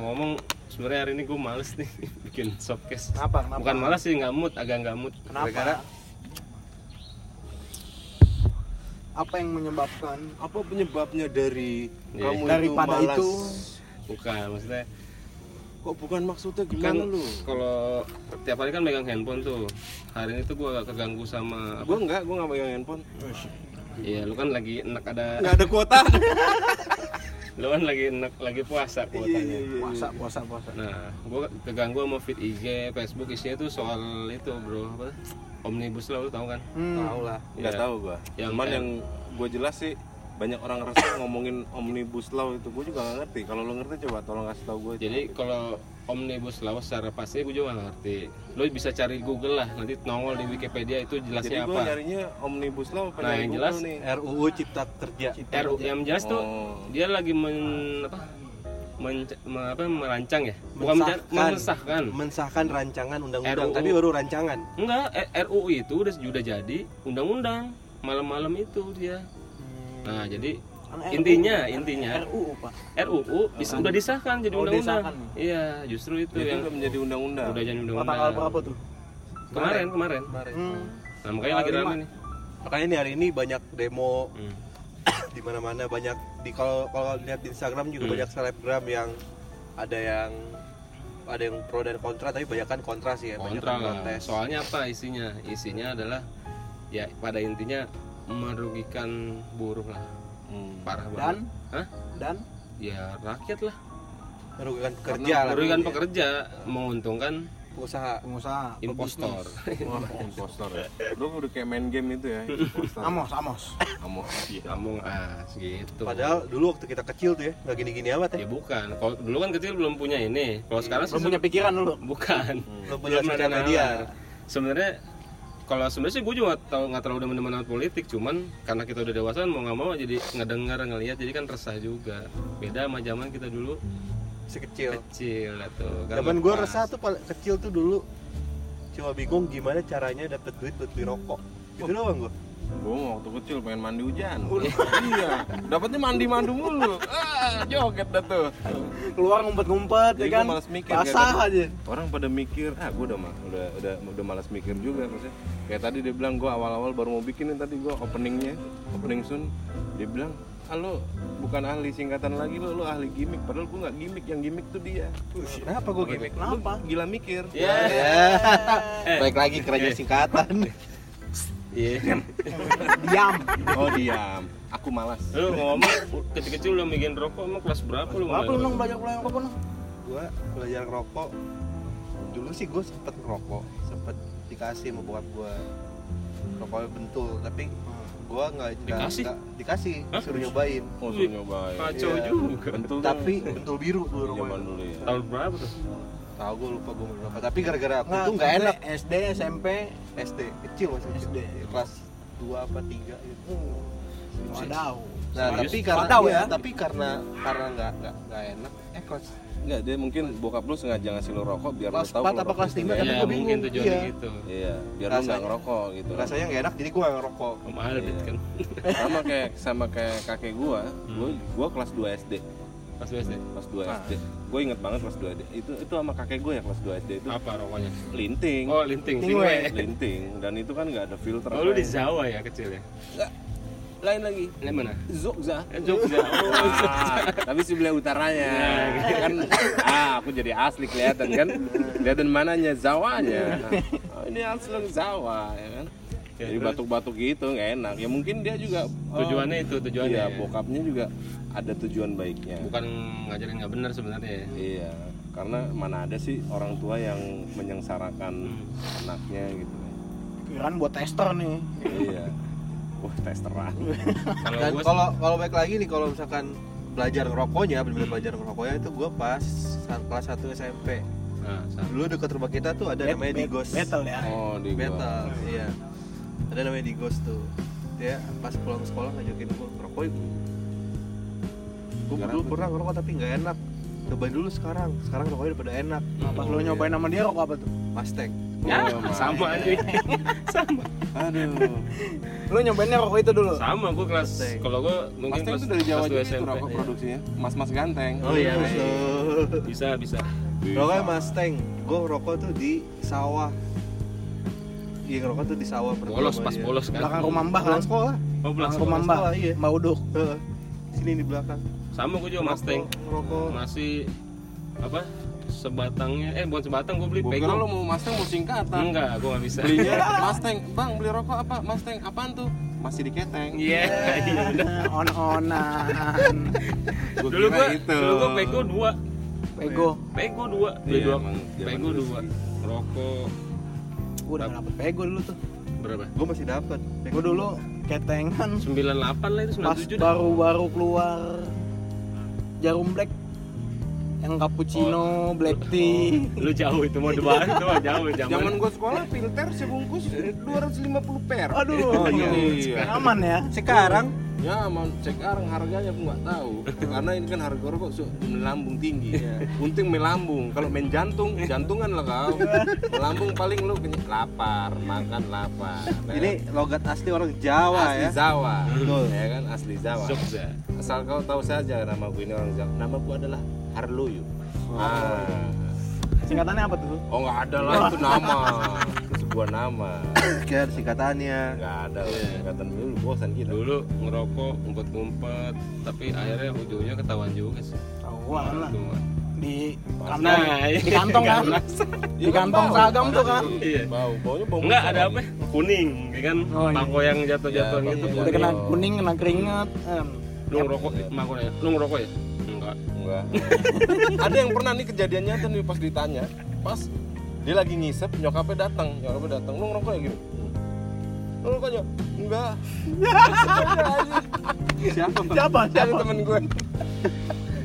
ngomong sebenarnya hari ini gue males nih bikin showcase Kenapa? Kenapa? bukan malas sih nggak mood agak nggak mood Kenapa? Gara-gara Apa yang menyebabkan Apa penyebabnya dari Iya. kamu Daripada itu malas? itu, bukan maksudnya Kok bukan maksudnya kan gimana lu? kalau tiap hari kan megang handphone tuh hari ini tuh gue agak keganggu sama Gua enggak, gua enggak pegang handphone. iya lu kan lagi enak ada Enggak ada kuota. lu kan lagi enak lagi puasa Iya, kuotanya puasa, puasa, puasa. nah gue keganggu sama feed IG Facebook isinya tuh soal itu bro apa omnibus law lu tahu kan Hmm. Tahu lah. Enggak Iya. tahu gua. Yang Cuman kayak- yang gue jelas sih banyak orang resah ngomongin omnibus law itu gue juga gak ngerti kalau lo ngerti coba tolong kasih tahu gue jadi kalau omnibus law secara pasti gue juga nggak ngerti lu bisa cari Google lah nanti nongol di Wikipedia itu jadi jelasnya gue apa nyarinya omnibus law apa Nah, yang Google jelas nih RUU Cipta Kerja. RU yang jelas tuh Oh. dia lagi men apa men- me- apa merancang ya bukan menca- Mensahkan. mensahkan Mensahkan rancangan undang-undang. RUU. Tapi baru rancangan. enggak RUU itu udah sudah jadi undang-undang malam-malam itu dia nah jadi Kan RUU. intinya intinya RUU, Pak. RUU bisa udah disahkan jadi Oh, undang-undang disahkan. iya justru itu Jadi yang udah menjadi undang-undang udah jadi Oh, tanggal undang-undang berapa tuh? kemarin kemarin Hmm. nah makanya lagi lima. nih Makanya nih hari ini banyak demo Hmm. di mana-mana banyak di kalau kalau lihat di Instagram juga Hmm. banyak selebgram yang ada yang ada yang pro dan kontra tapi banyak kan kontra sih ya banyak kontra lah protes. soalnya apa isinya isinya adalah ya pada intinya merugikan buruh lah. Hmm. parah Dan? banget. Hah? dan? Ya rakyat lah. Merugikan pekerja lah merugikan pekerja menguntungkan pengusaha. Pengusaha. Impostor. Wah, impostor ya. Lu udah kayak main game itu ya, impostor. Amos, Amos. Amos. Iya. kamu ah segitu padahal dulu waktu kita kecil tuh ya nggak gini-gini amat ya. Ya bukan. Kalau dulu kan kecil belum punya ini. Kalau sekarang Belum punya pikiran dulu. bukan. Belum punya belum sosial media. Sebenarnya kalau sebenarnya sih gue juga tahu nggak terlalu demen-demen politik cuman karena kita udah dewasa mau nggak mau jadi ngedengar ngelihat jadi kan resah juga. Beda sama zaman kita dulu. Si kecil kecil atau kan zaman gue resah tuh paling kecil tuh dulu. Cuma bingung gimana caranya dapet duit buat beli rokok. Gitu doang gue Gue waktu kecil pengen mandi hujan. iya. Dapatnya mandi-mandu mulu. Ah, joget dah tuh. Keluar ngumpet-ngumpet ya kan. gua males mikir, Basah aja. Orang pada mikir, ah gue udah mah udah udah udah malas mikir juga maksudnya. Kayak tadi dia bilang gue awal-awal baru mau bikinin tadi gue openingnya, opening soon. Dia bilang, ah lo bukan ahli singkatan lagi lo, lo ahli gimmick. Padahal gue nggak gimmick, yang gimmick tuh dia. kenapa gue gimmick Kenapa? Gila mikir. ya Eh. baik lagi kerja singkatan iya Diam. Oh diam, aku malas. lu ngomong kecil-kecil udah bikin rokok emang kelas berapa lu Apa lu nong belajar belajar apa nong? gue belajar ngerokok dulu sih gue sempet ngerokok sempet dikasih sama bokap gue rokoknya bentul tapi gue nggak Dikasih? nggak- dikasih Hah? suruh nyobain Oh suruh nyobain. kacau Iya. juga Bentul tapi bentul biru rokoknya dulu ya. tahun berapa tuh tahu gue lupa gue berapa tapi gara-gara aku Nggak, tuh nggak enak SD, SMP. SD kecil masih SD. kelas 2 apa 3 gitu Wadaw. nah Serius? tapi karena Wadaw iya, ya? tapi karena karena nggak nggak nggak enak eh kelas Enggak, dia mungkin bokap lu sengaja ngasih lu rokok biar Kelas lu tahu apa rokok kelas itu lima, nggak tapi ya gua mungkin bingung. tujuannya Iya. gitu Iya, biar lu nggak Rasanya- ngerokok gitu. rasanya nggak enak jadi gue nggak ngerokok mahal Iya. kan sama kayak sama kayak kakek gua, gua gua kelas 2 SD. Pas SD Kelas 2 Ah. SD. Gue inget banget kelas 2 SD. Itu itu sama kakek gue ya kelas 2 SD itu apa rokoknya linting. oh linting tingwe Linting dan itu kan nggak ada filter. oh lu di. Jawa ya kecil ya Nggak. Lain lagi. ini mana Zogza. Eh, Jogja oh Ah, tapi sebelah utaranya kan ah aku jadi asli kelihatan kan kelihatan mananya Zawanya oh, ini asli Zawa ya kan Ya, jadi batuk-batuk gitu nggak enak. Ya mungkin dia juga oh, tujuannya itu tujuannya iya ya. bokapnya juga ada tujuan baiknya. Bukan ngajarin nggak benar sebenarnya ya? Iya karena mana ada sih orang tua yang menyengsarakan Hmm. anaknya gitu. Kirain buat tester nih. iya. Wah testeran. Kalau dan kalau kalau baik lagi nih kalau misalkan belajar ngerokoknya benar-benar belajar ngerokoknya itu gue pas saat kelas 1 SMP nah, dulu dekat rumah kita tuh ada namanya Bet- Digos. Battle ya. oh di. Battle iya ada namanya Digos tuh dia pas pulang sekolah ngajakin gue ngerokok yuk gue dulu tuh- pernah ngerokok tapi nggak enak cobain dulu sekarang sekarang rokoknya udah pada enak Nah, pas lu nyobain sama dia rokok apa tuh? Mustang Ya, Oh, sama aja. sama. Aduh. Lu nyobainnya rokok itu dulu. Sama gua kelas kalau gua mungkin Mustang kelas, itu dari Jawa kelas itu rokok produksinya. Mas-mas ganteng. Oh iya, Bisa, bisa. Rokoknya Mustang. Gue rokok tuh di sawah. Iya ngerokok tuh di sawah pertama Bolos pas ya. bolos kan. Belakang rumah Mbah kan. Sekolah. Oh, Belakang rumah. Mbah. sekolah, iya. Mbak Uduk. Heeh. Sini di belakang. Sama gua juga Mustang. Rokok. Masih apa? Sebatangnya eh bukan sebatang gua beli pego. kira lo mau Mustang mau singkatan. Enggak, gua nggak bisa. Belinya Mustang. Bang, beli rokok apa? Mustang. Apaan tuh? Masih di keteng. Iya, iya udah. On-onan. Gua Dulu kira gua, itu. dulu gua pego dua. Pego. Pego dua, beli Iya, dua. Pego dulu dua. Rokok Gua udah dapet pego dulu tuh. berapa? Gue masih dapat. Gua dulu ketengan 98 lah itu pas 97 dah. baru-baru keluar jarum black yang cappuccino, black tea. Lu jauh itu mau debat itu mah jauh zaman. Zaman gua sekolah filter sebungkus 250 per. Aduh, Oh, iya. aman ya. Sekarang Ya, mau sekarang harganya aku nggak tahu. Karena ini kan harga rokok su- melambung tinggi. Untung melambung. Kalau main jantung, jantungan lah kau. Melambung paling lu kenyang lapar, makan lapar. Nah, ini logat asli orang Jawa asli ya. Jawa. Betul. Ya kan asli Jawa. Jogja. Asal kau tahu saja nama gue ini orang Jawa. Nama gue adalah Harloyo. Ah. Singkatannya apa tuh? Oh nggak ada lah itu nama. Itu sebuah nama. Kan singkatannya. Nggak ada lah. Singkatan dulu bosan kita. Dulu ngerokok ngumpet-ngumpet, tapi akhirnya ujungnya ketahuan juga sih. Tahuan lah. Di kantong. Nah, iya. di kantong kan. Di kantong bau. seragam tuh kan. Iya. Bau, baunya bau. Enggak ada apa? Kuning, ya kan? Oh, iya. Pako yang jatuh-jatuh gitu. iya. Udah kena kuning, kena keringet. Lu ngerokok, nanya, lu ngerokok ya? Enggak. ada yang pernah nih kejadian nyata nih pas ditanya, pas dia lagi ngisep, nyokapnya datang, nyokapnya datang, lu ngerokok ya gitu? Lu ngerokoknya? Enggak. Siapa? Siapa? Siapa? temen gue.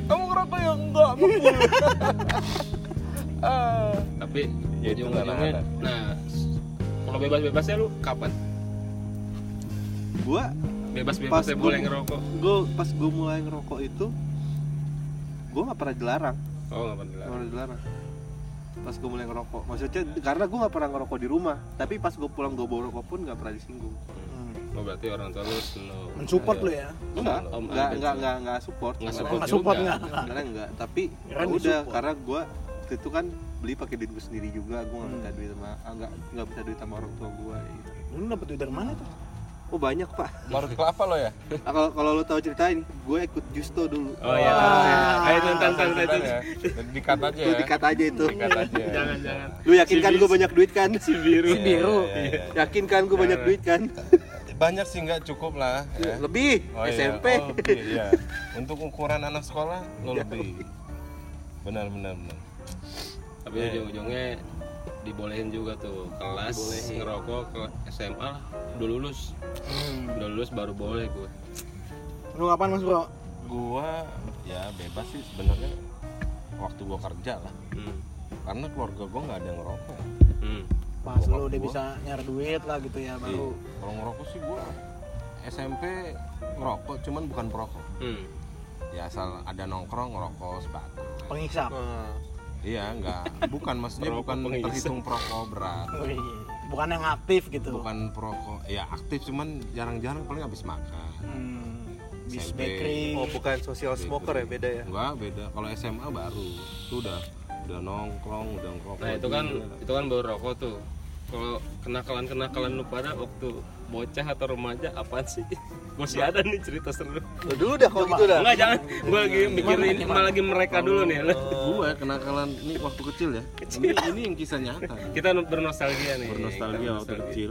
Kamu ngerokok ya? Enggak, ah. Tapi Ya, itu anak-anak. nah kalau bebas-bebasnya lu kapan? Gua Bebas-bebasnya boleh gua- ngerokok. gue pas gue mulai ngerokok itu gue nggak pernah dilarang Oh, enggak pernah. nggak pernah dilarang pas gue mulai ngerokok maksudnya karena gue nggak pernah ngerokok di rumah tapi pas gue pulang gue bawa rokok pun nggak pernah disinggung Hmm. Oh, berarti orang tua lu slow. Mensupport lu ya. enggak Om enggak enggak enggak enggak support Nggak Oh, support nggak support juga. nggak? karena enggak tapi ya udah disupport. karena gue waktu itu kan beli pakai duit gue sendiri juga gue nggak Hmm. minta duit sama nggak nggak minta duit sama orang tua gue gitu. Lu dapet duit dari mana tuh? Oh banyak pak Marut kelapa lo ya? Ah, kalau kalau lo tahu cerita ini gue ikut Justo dulu Oh iya. Ayo tonton tonton ya. Dikat aja Lu ya. dikat aja itu Dikat aja. Jangan jangan. lu yakin kan gue banyak duit kan Si biru. Si biru. Iya, iya, iya. yakin kan gue banyak duit kan Banyak sih nggak cukup lah. Ya. lebih Oh, iya. SMP Oh, lebih, iya. Untuk ukuran anak sekolah lo lebih. Benar benar benar. Tapi ujung-ujungnya dibolehin juga tuh kelas Dibolehin. ngerokok ke SMA lah. Udah lulus. Hmm. Udah lulus baru boleh gue. Lu kapan Mas Bro? Gua ya bebas sih sebenarnya waktu gua kerja lah. Hmm. Karena keluarga gua nggak ada yang ngerokok. Hmm. Pas Bokap lu udah gua. bisa nyari duit lah gitu ya baru. Iya. Kalau ngerokok sih gua SMP ngerokok cuman bukan perokok. Hmm. Ya asal ada nongkrong ngerokok sebatang. Penghisap. Nah, Iya, enggak. Bukan maksudnya bukan penghisap. terhitung perokok berat. Wih, Bukan yang aktif gitu. Bukan perokok. Ya aktif cuman jarang-jarang paling habis makan. Hmm. Bis bakery. oh bukan social smoker ya beda ya Enggak, beda. Kalau SMA baru. Itu udah udah nongkrong, udah ngerokok. Nah itu kan juga. itu kan baru rokok tuh. Kalau kenakalan kenakalan lu pada waktu bocah atau remaja apaan sih? Masih ada nih cerita seru. Lu dulu dah kalau gitu dah Enggak jangan. Gue lagi mikirin malah lagi mereka dulu nih. gue kenakalan ini waktu kecil ya. Ini ini yang kisah nyata. Kita bernostalgia nih. Bernostalgia waktu kecil.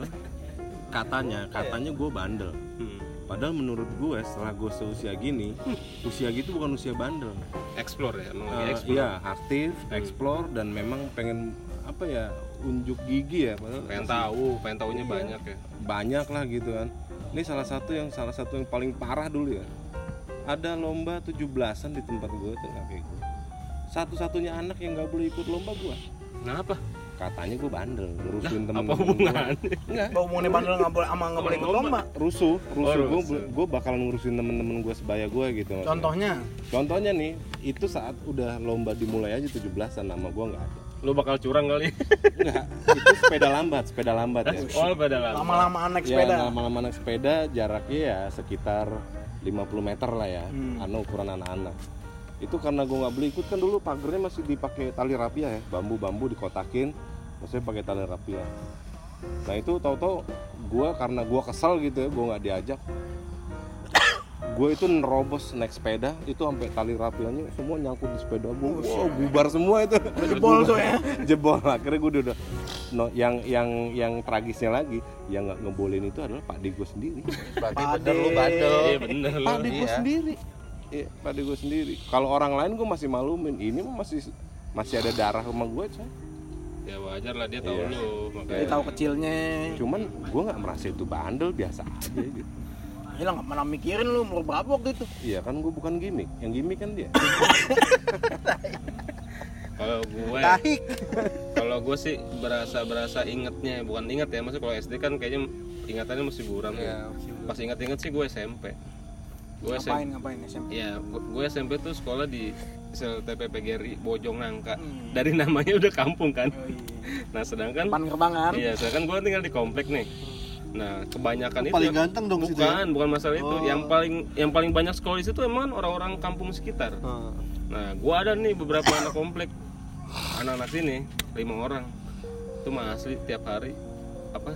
Katanya, katanya gue bandel. Hmm. Padahal menurut gue setelah gue seusia gini, usia gitu bukan usia bandel. Explore ya, Eh, explore. iya, aktif, explore dan memang pengen apa ya unjuk gigi ya padahal Pengen tahu, pengen tahunya banyak ya. banyak lah gitu kan ini salah satu yang salah satu yang paling parah dulu ya ada lomba 17-an di tempat gue tuh kakek gue satu-satunya anak yang nggak boleh ikut lomba gue Kenapa? katanya gue bandel ngurusin temen Apa hubungannya? enggak Bau mau bandel nggak boleh ama nggak boleh ikut lomba. rusuh rusuh Oh, gue gue bakal ngurusin temen-temen gue sebaya gue gitu maksudnya. Contohnya. contohnya nih itu saat udah lomba dimulai aja 17-an nama gue nggak ada lu bakal curang kali Enggak, itu sepeda lambat, sepeda lambat ya. oh pada lama lama-lama naik Ya, sepeda lama-lama naik sepeda jaraknya ya sekitar 50 meter lah ya, Hmm. anu ukuran anak-anak. Itu karena gue nggak beli ikut kan dulu pagernya masih dipakai tali rapia ya, bambu-bambu dikotakin, maksudnya pakai tali rapia. Nah itu tahu-tahu gue karena gue kesel gitu ya, gue nggak diajak. Gue itu nerobos naik sepeda, itu sampai tali rapianya semua nyangkut di sepeda gue, wow, bubar semua itu. jebol tuh ya jebol akhirnya gue udah, udah. No, yang yang yang tragisnya lagi yang nggak ngebolehin itu adalah Pak Digo sendiri. Berarti Pade. bener lu bandel. iya bener Pak Digo iya. sendiri. Iya Pak Digo sendiri. Kalau orang lain gue masih malumin. Ini masih masih ada darah sama gue coy. Ya wajar lah dia tahu Iya. lu makanya. Tahu kecilnya. Cuman gue nggak merasa itu bandel biasa aja gitu Gila nggak pernah mikirin lu umur berapa waktu itu. Iya kan gue bukan gimmick. Yang gimmick kan dia. Kalau gue Tahik kalau gue sih berasa berasa ingetnya. Bukan inget ya maksudnya kalau SD kan kayaknya ingatannya masih buram. Tuh. Iya, pas inget-inget sih gue SMP gue ngapain SMP ngapain SMP ya gue, SMP tuh sekolah di SLTP PGRI Bojong Nangka. Hmm. dari namanya udah kampung kan. Oh, iya. nah sedangkan depan gerbang kan? Iya sedangkan gue tinggal di komplek nih nah kebanyakan itu Paling ganteng dong situ ya? bukan bukan masalah itu Oh. yang paling yang paling banyak sekolah di situ emang orang-orang kampung sekitar Hmm. Nah, gua ada nih beberapa anak komplek, anak-anak sini lima orang, itu mah asli tiap hari apa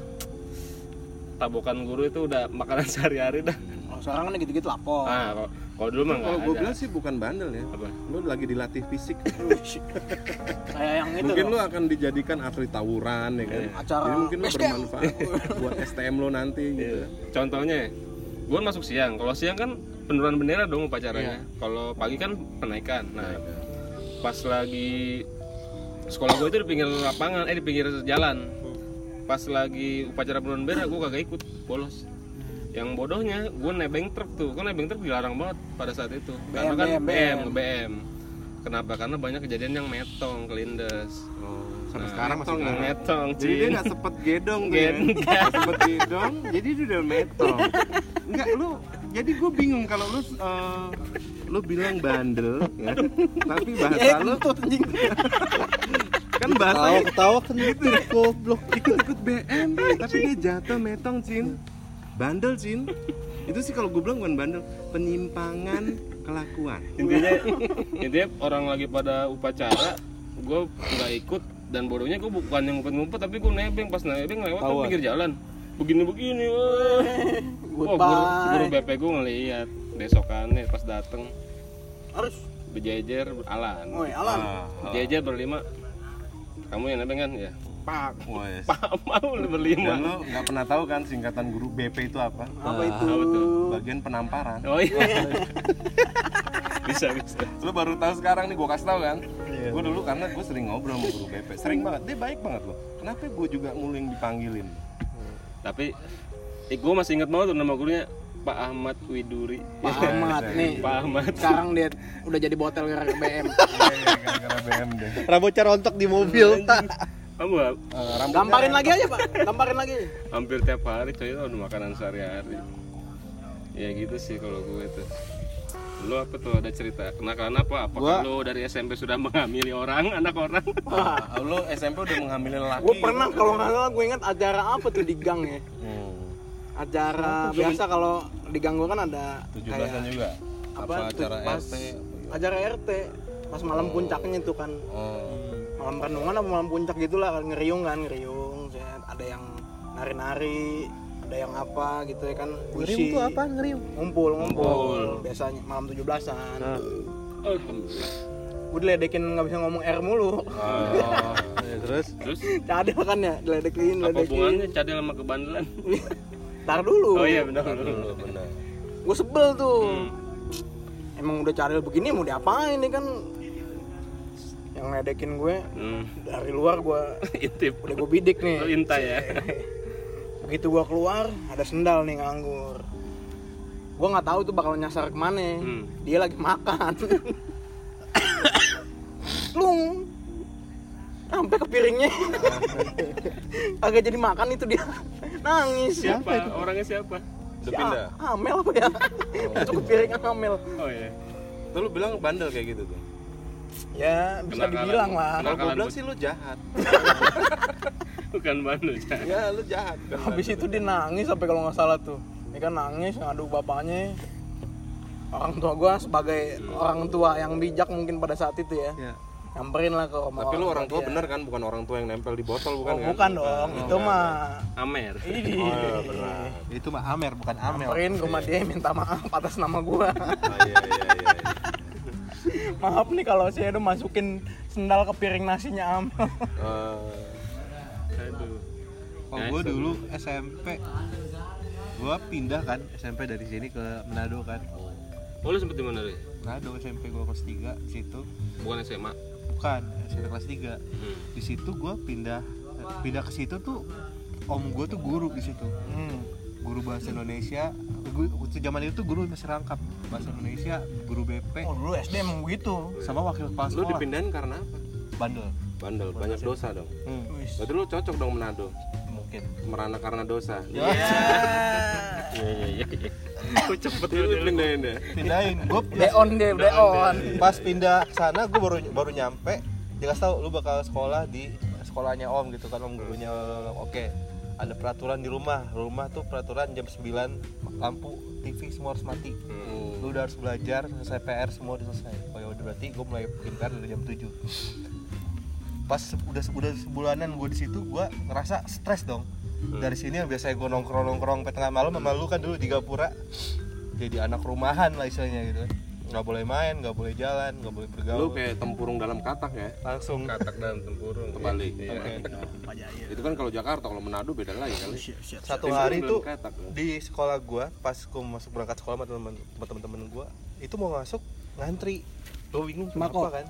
tabokan guru itu udah makanan sehari-hari dah. oh, sekarang kan gitu-gitu lapor Ah, kalau- dulu mah kalau gue bilang sih bukan bandel ya Apa? lu lagi dilatih fisik kayak yang itu mungkin lu akan dijadikan atlet tawuran ya kan Acara jadi mungkin lu bermanfaat buat STM lo nanti gitu Iya. Contohnya, gua masuk siang. Kalau siang kan penurunan bendera dong upacaranya. Kalau pagi kan penaikan. Nah, pas lagi sekolah gue itu di pinggir lapangan, eh di pinggir jalan. Pas lagi upacara penurunan bendera, gue kagak ikut, bolos. Yang bodohnya, gue nebeng truk tuh, kan nebeng truk dilarang banget pada saat itu. Karena kan BM, BM, BM. Kenapa? Karena banyak kejadian yang metong, kelindes. oh, Nah, sekarang masih metong, metong, Jadi dia nggak sempet gedong ya. Nggak sempet gedong, jadi dia udah metong. Enggak lu, jadi gue bingung kalau lu eh, lu bilang bandel ya, tapi bahasa eh lu kan bahasanya Ketawa ketawa kan goblok. ikut-ikut BM, tapi dia jatuh metong cin, bandel cin. Itu sih kalau gue bilang bukan bandel, penyimpangan kelakuan. intinya intinya orang lagi pada upacara gue nggak ikut dan bodohnya gue bukan yang ngumpet-ngumpet tapi gue nebeng. Pas nebeng lewat ke Tawar. pinggir jalan. Begini begini wah. Wah, guru, guru BP gue ngeliat besokannya pas dateng. Harus. Berjejer alan oi alan. Ah, berjejer berlima. Kamu yang nebeng kan? Ya pak wes. pak mau lu berlima Dan lo nggak pernah tahu kan singkatan guru BP itu apa? apa itu apa tuh? Bagian penamparan. oh iya bisa bisa Lu baru tahu sekarang nih gue kasih tahu kan? Iya. Gue dulu karena gue sering ngobrol sama guru BP, sering banget. Dia baik banget loh. Kenapa gue juga mulu yang dipanggilin? tapi eh, gue masih inget banget tuh nama gurunya Pak Ahmad Widuri Pak Ahmad nih Pak Ahmad sekarang dia udah jadi botel gara BM Iya, gara-gara BM deh. Rambutnya rontok di mobil. Kamu Eh, gamparin lagi aja pak. gamparin lagi. Hampir tiap hari coy itu udah makanan sehari-hari. Ya gitu sih kalau gue tuh. Lu apa tuh ada cerita kenakalan apa? Apakah Gua- lu dari SMP sudah menghamili orang anak orang? Wah, Ah, lu SMP udah menghamilin laki. gue pernah kalau nggak salah gue ingat acara apa tuh di gang ya? Hmm. acara biasa kalau di gang gue kan ada 17-an juga. apa, Apa acara pas RT? acara RT pas malam puncaknya itu kan. Oh. Malam renungan apa malam puncak gitulah kan ngeriung kan ngeriung ada yang nari-nari ada yang apa gitu ya kan Ngeriung puisi tuh apa ngeriung? ngumpul ngumpul. Biasanya malam 17-an Alhamdulillah. Gue diledekin nggak bisa ngomong R mulu. Oh. Ya, terus? Terus? Cadel kan ya diledekin apa diledekin. hubungannya cadel sama kebandelan? Tar dulu. Oh iya benar. Dulu benar. gue sebel tuh. Hmm. emang udah cadel begini mau diapain nih kan yang ngedekin gue hmm. dari luar gue intip. udah gue bidik nih. Lu intai ya? Begitu gua keluar ada sendal nih nganggur. Gua nggak tahu itu bakal nyasar ke mana. Hmm. dia lagi makan. Lung. Sampai ke piringnya. Agak jadi makan itu dia. Nangis. Siapa? Orangnya siapa? Udah Si pindah. Amel apa ya? Itu ke piring Amel. Oh iya. Tuh lu bilang bandel kayak gitu tuh. Ya bisa Kenakalan. dibilang lah. Kalau gue bilang sih lu jahat. Bukan bandel Cak. ya lu jahat. Habis itu dia nangis sampai kalau nggak salah tuh. Ini kan nangis ngadu bapaknya. Orang tua gua sebagai orang tua yang bijak mungkin pada saat itu ya. Ya. Nyamperin lah ke rumah Tapi lu orang tua dia. bener kan, bukan orang tua yang nempel di botol bukan oh, kan? bukan dong. Itu mah Amer. Ini Oh, benar. itu mah Amer bukan Amel. Nyamperin ke rumah dia minta maaf atas nama gua. Ah, iya, iya, iya, iya. maaf nih kalau saya udah masukin sendal ke piring nasinya am. Eh, aduh. Kalau gue dulu SMP gue pindah kan SMP dari sini ke Manado kan. Oh lu sempet di mana Ri? Manado SMP gue kelas 3 di situ. Bukan SMA bukan SMP kelas 3 hmm. di situ gue pindah pindah ke situ tuh om gue tuh guru di situ. Hmm. guru bahasa Indonesia. Gue waktu zaman itu tuh guru masih rangkap bahasa Indonesia guru BP oh dulu SD emang begitu. Sama wakil kepala lu sekolah. dipindahin karena apa? bandel. Bandel, banyak dosa dong. hmm. Berarti lu cocok dong Manado. mungkin. Merana karena dosa. iya. Iya iya iya kok cepet Lu lu dipindahin ya? pindahin. Gue deon deh deon pas pindah ke sana gue baru baru nyampe. Dikasih tahu lu bakal sekolah di sekolahnya om gitu kan om gurunya oke. Ada peraturan di rumah. Rumah tuh peraturan jam 9 lampu TV semua harus mati. Hmm. Lu udah harus belajar selesai PR semua udah selesai. Oh ya udah berarti gue mulai bikin PR dari jam 7 pas udah udah sebulanan gue di situ gue ngerasa stres dong. Dari sini yang biasanya gue nongkrong nongkrong sampai tengah malam sama lu kan dulu di Gapura. Jadi anak rumahan lah istilahnya gitu nggak boleh main nggak boleh jalan nggak boleh Lu bergaul kayak tempurung dalam katak ya? langsung katak dalam tempurung Kebalik. Oke. Pak Jaya Itu kan kalau Jakarta, kalau Manado beda lagi kali. Siap. satu hari katak, ya. di sekolah gua pas gua masuk berangkat sekolah sama teman sama teman-teman gua itu mau masuk ngantri gua bingung Sembako. kenapa kan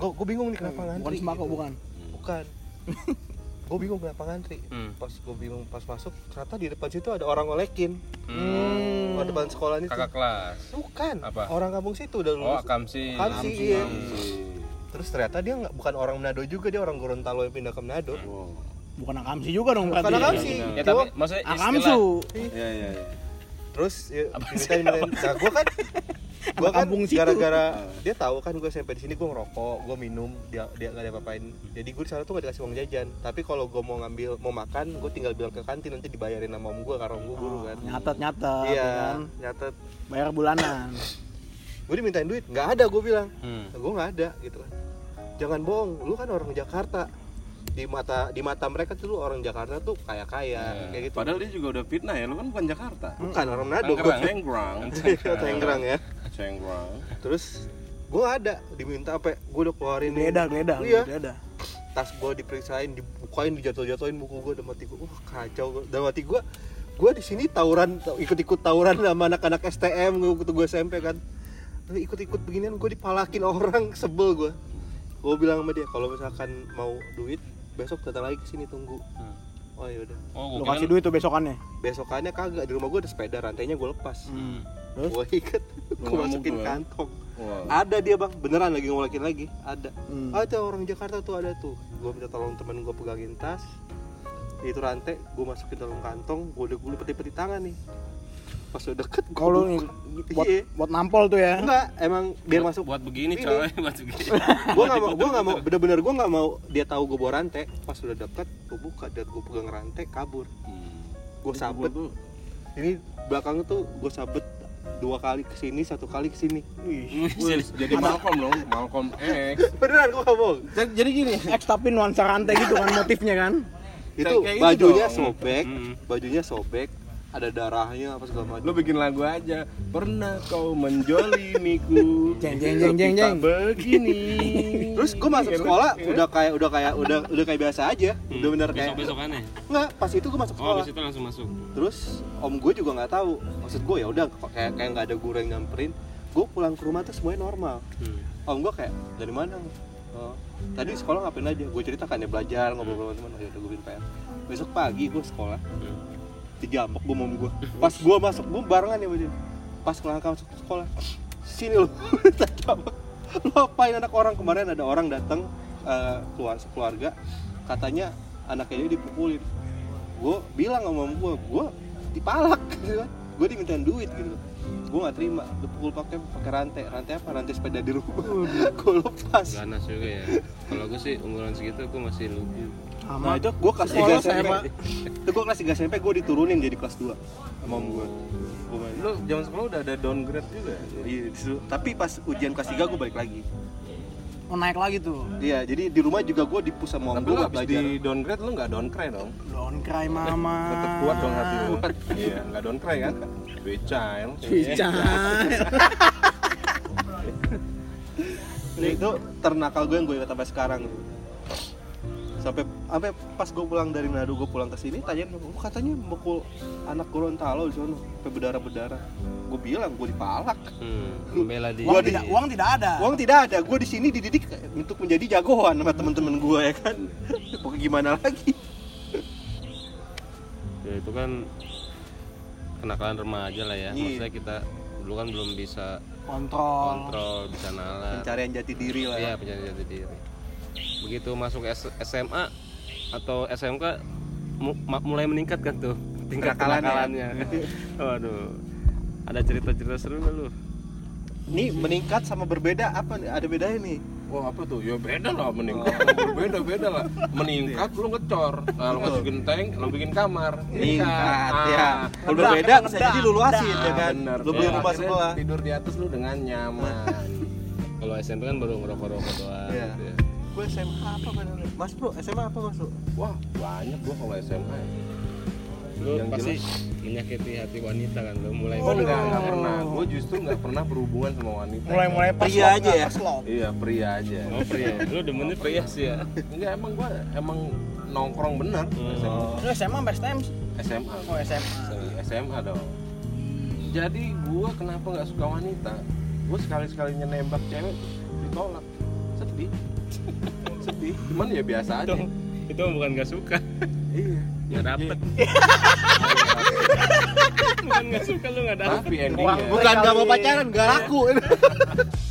gua, gua bingung nih kenapa ngantri bukan sembako gitu. bukan bukan gua bingung kenapa ngantri Hmm. pas gua bingung pas masuk ternyata di depan situ ada orang ngolekin Hmm. di depan sekolah itu kakak kelas bukan Apa? orang kampung situ udah oh lulus akamsi Akamsi, iya. Hmm. terus ternyata dia nggak bukan orang Manado juga dia orang Gorontalo yang pindah ke Manado Wow. bukan akamsi juga dong Bukan berarti akamsi. ya tapi maksudnya istilah akamsu Iya, iya, iya. terus ya, dimintain mintain nah gue kan Anak kan kampung situ. gara-gara dia tahu kan gue SMP di sini gue ngerokok gue minum dia dia nggak ada apa-apain. Jadi gue di sana tuh gak dikasih uang jajan. Tapi kalau gue mau ngambil mau makan gue tinggal bilang ke kantin nanti dibayarin sama om gue karena om gue guru kan. nyatet nyatet iya kan? nyatet. Bayar bulanan. Gue dimintain duit nggak ada gue bilang. Hmm. gue nggak ada gitu kan. Jangan bohong lu kan orang Jakarta di mata di mata mereka tuh orang Jakarta tuh kaya kaya kayak gitu. Padahal dia juga udah fitnah ya, lu kan bukan Jakarta. bukan orang Manado. Tangerang ya. Tanggerang. terus gue ada diminta apa gue udah keluarin geledah geledah iya. tas gue diperiksain dibukain dijatuh-jatuhin buku gue dalam hati gue wah kacau gua. dalam hati gue gue di sini tawuran ikut-ikut tawuran sama anak-anak STM gue waktu gue SMP kan. Tapi ikut-ikut beginian gue dipalakin orang sebel gue gue bilang sama dia kalau misalkan mau duit besok datang lagi ke sini tunggu. Hmm. oh yaudah oh lu kasih duit tuh besokannya? Besokannya kagak di rumah gue ada sepeda rantainya gue lepas. Hmm. Terus? gue ikat gue masukin ya? kantong. Wow. ada dia bang. Beneran lagi ngolekin lagi. Ada. Hmm. ada orang Jakarta tuh ada tuh. Gue minta tolong temen gue pegangin tas. Itu rantai gue masukin dalam kantong. Gue udah gue peti-peti tangan nih pas udah deket gue kalau buat Iya. buat nampol tuh ya? Enggak emang biar masuk buat begini Ini. coy buat begini. Gue nggak mau gue nggak mau bener-bener gue nggak mau dia tahu gue bawa rantai. Pas udah deket gue buka dan gue pegang rantai kabur. Hmm. gue sabet. tuh ini belakangnya tuh gue sabet dua kali ke sini satu kali ke sini. Jadi jadi Malcolm dong, Malcolm X. beneran gue nggak bohong jadi gini X tapi nuansa rantai gitu kan motifnya kan? Itu kayak ini bajunya sobek Hmm. bajunya sobek ada darahnya apa segala macam Lu bikin lagu aja. Pernah kau menjolimiku. Jeng, jeng, jeng, jeng, jeng. Begini. Terus gue masuk sekolah udah kayak udah kayak udah udah kayak biasa aja, udah bener besok kayak besokannya nggak pas itu gue masuk oh sekolah. habis itu langsung masuk Terus om gue juga nggak tahu, maksud gue ya udah kayak kayak nggak ada guru yang nyamperin. Gue pulang ke rumah tuh semuanya normal. hmm. Om gue kayak dari mana? Oh, tadi di sekolah ngapain aja? Gue cerita kan ya belajar ngobrol sama teman. Ya udah gue bikin PR. Besok pagi gue sekolah Hmm. Dijambak gue mom gue. Pas gue masuk gue barengan ya dia. Pas kelangkah masuk sekolah, sini lo, jambak. Lo apain anak orang? Kemarin ada orang datang eh, keluar sekeluarga katanya anaknya dia dipukulin. Gue bilang sama mom gue gue dipalak. Gitu kan. Gue dimintain duit gitu. Gue nggak terima. Lu pukul pakai pakai rantai. Rantai apa? Rantai sepeda di rumah. Gue lepas. Ganas juga ya. Kalau gue sih umuran segitu gue masih lugu nah itu gue kelas 3 Sekolah SMP SMA. itu gue kelas 3 SMP gue diturunin jadi kelas 2 sama om gue Lu zaman sekolah udah ada downgrade juga. Iya, disuruh- tapi pas ujian kelas 3 gue balik lagi mau naik lagi tuh iya jadi di rumah juga gue dipus sama om Tapi gue belajar di downgrade lu nggak downcry dong. don't cry mama Tetep kuat dong hati lu. Iya, nggak downcry kan? Becile. Ini itu ternakal gue yang gue ingat sampai sekarang sampai sampai pas gue pulang dari Manado gue pulang ke sini tanyain oh, katanya mukul anak Gorontalo di sana sampai berdarah berdarah gue bilang gue dipalak. Hmm, uang Gua di- tidak uang tidak ada. Uang tidak ada. Gue di sini dididik untuk menjadi jagoan sama teman-teman gue ya kan? Pokoknya gimana lagi? Ya itu kan kenakalan remaja lah ya. Iya. maksudnya kita dulu kan belum bisa kontrol. kontrol bisa nalar. Pencarian jati diri lah. Iya pencarian jati diri. Begitu masuk S- SMA atau SMK mulai meningkat kan tuh tingkat Kenakalannya. waduh ada cerita-cerita seru nggak lu ini meningkat sama berbeda apa nih ada bedanya nih Wah apa tuh? Ya beda lah meningkat. Berbeda beda lah. Meningkat lu ngecor. Nah, lu masukin tank, lu bikin kamar. meningkat Ah. ya kalau Ngedak, berbeda bisa ngedak, jadi lu luasin ya kan Bener. lu beli Ya, rumah sekolah Tidur di atas lu dengan nyaman. kalau SMP kan baru ngerokok-rokok doang Iya. gitu ya gue SMA apa bener mas bro SMA apa mas bro Wah banyak gua kalau SMA. lu Yang pasti jelas- menyakiti hati wanita kan lu mulai Oh enggak, enggak pernah. Gue justru enggak pernah berhubungan sama wanita. mulai mulai pas Pria aja ya? Iya pria aja. oh pria lu demennya pria sih ya Enggak emang gua emang nongkrong bener. SMA. Lu SMA sampai STM SMA. oh SMA SMA dong. Jadi gua kenapa nggak suka wanita? Gua sekali sekalinya nembak cewek ditolak. Sedih. Sedih. Cuman ya biasa aja. itu itu bukan gak suka Iya. nggak dapet bukan gak suka lu nggak dapet Tapi endingnya bukan gak mau pacaran gak laku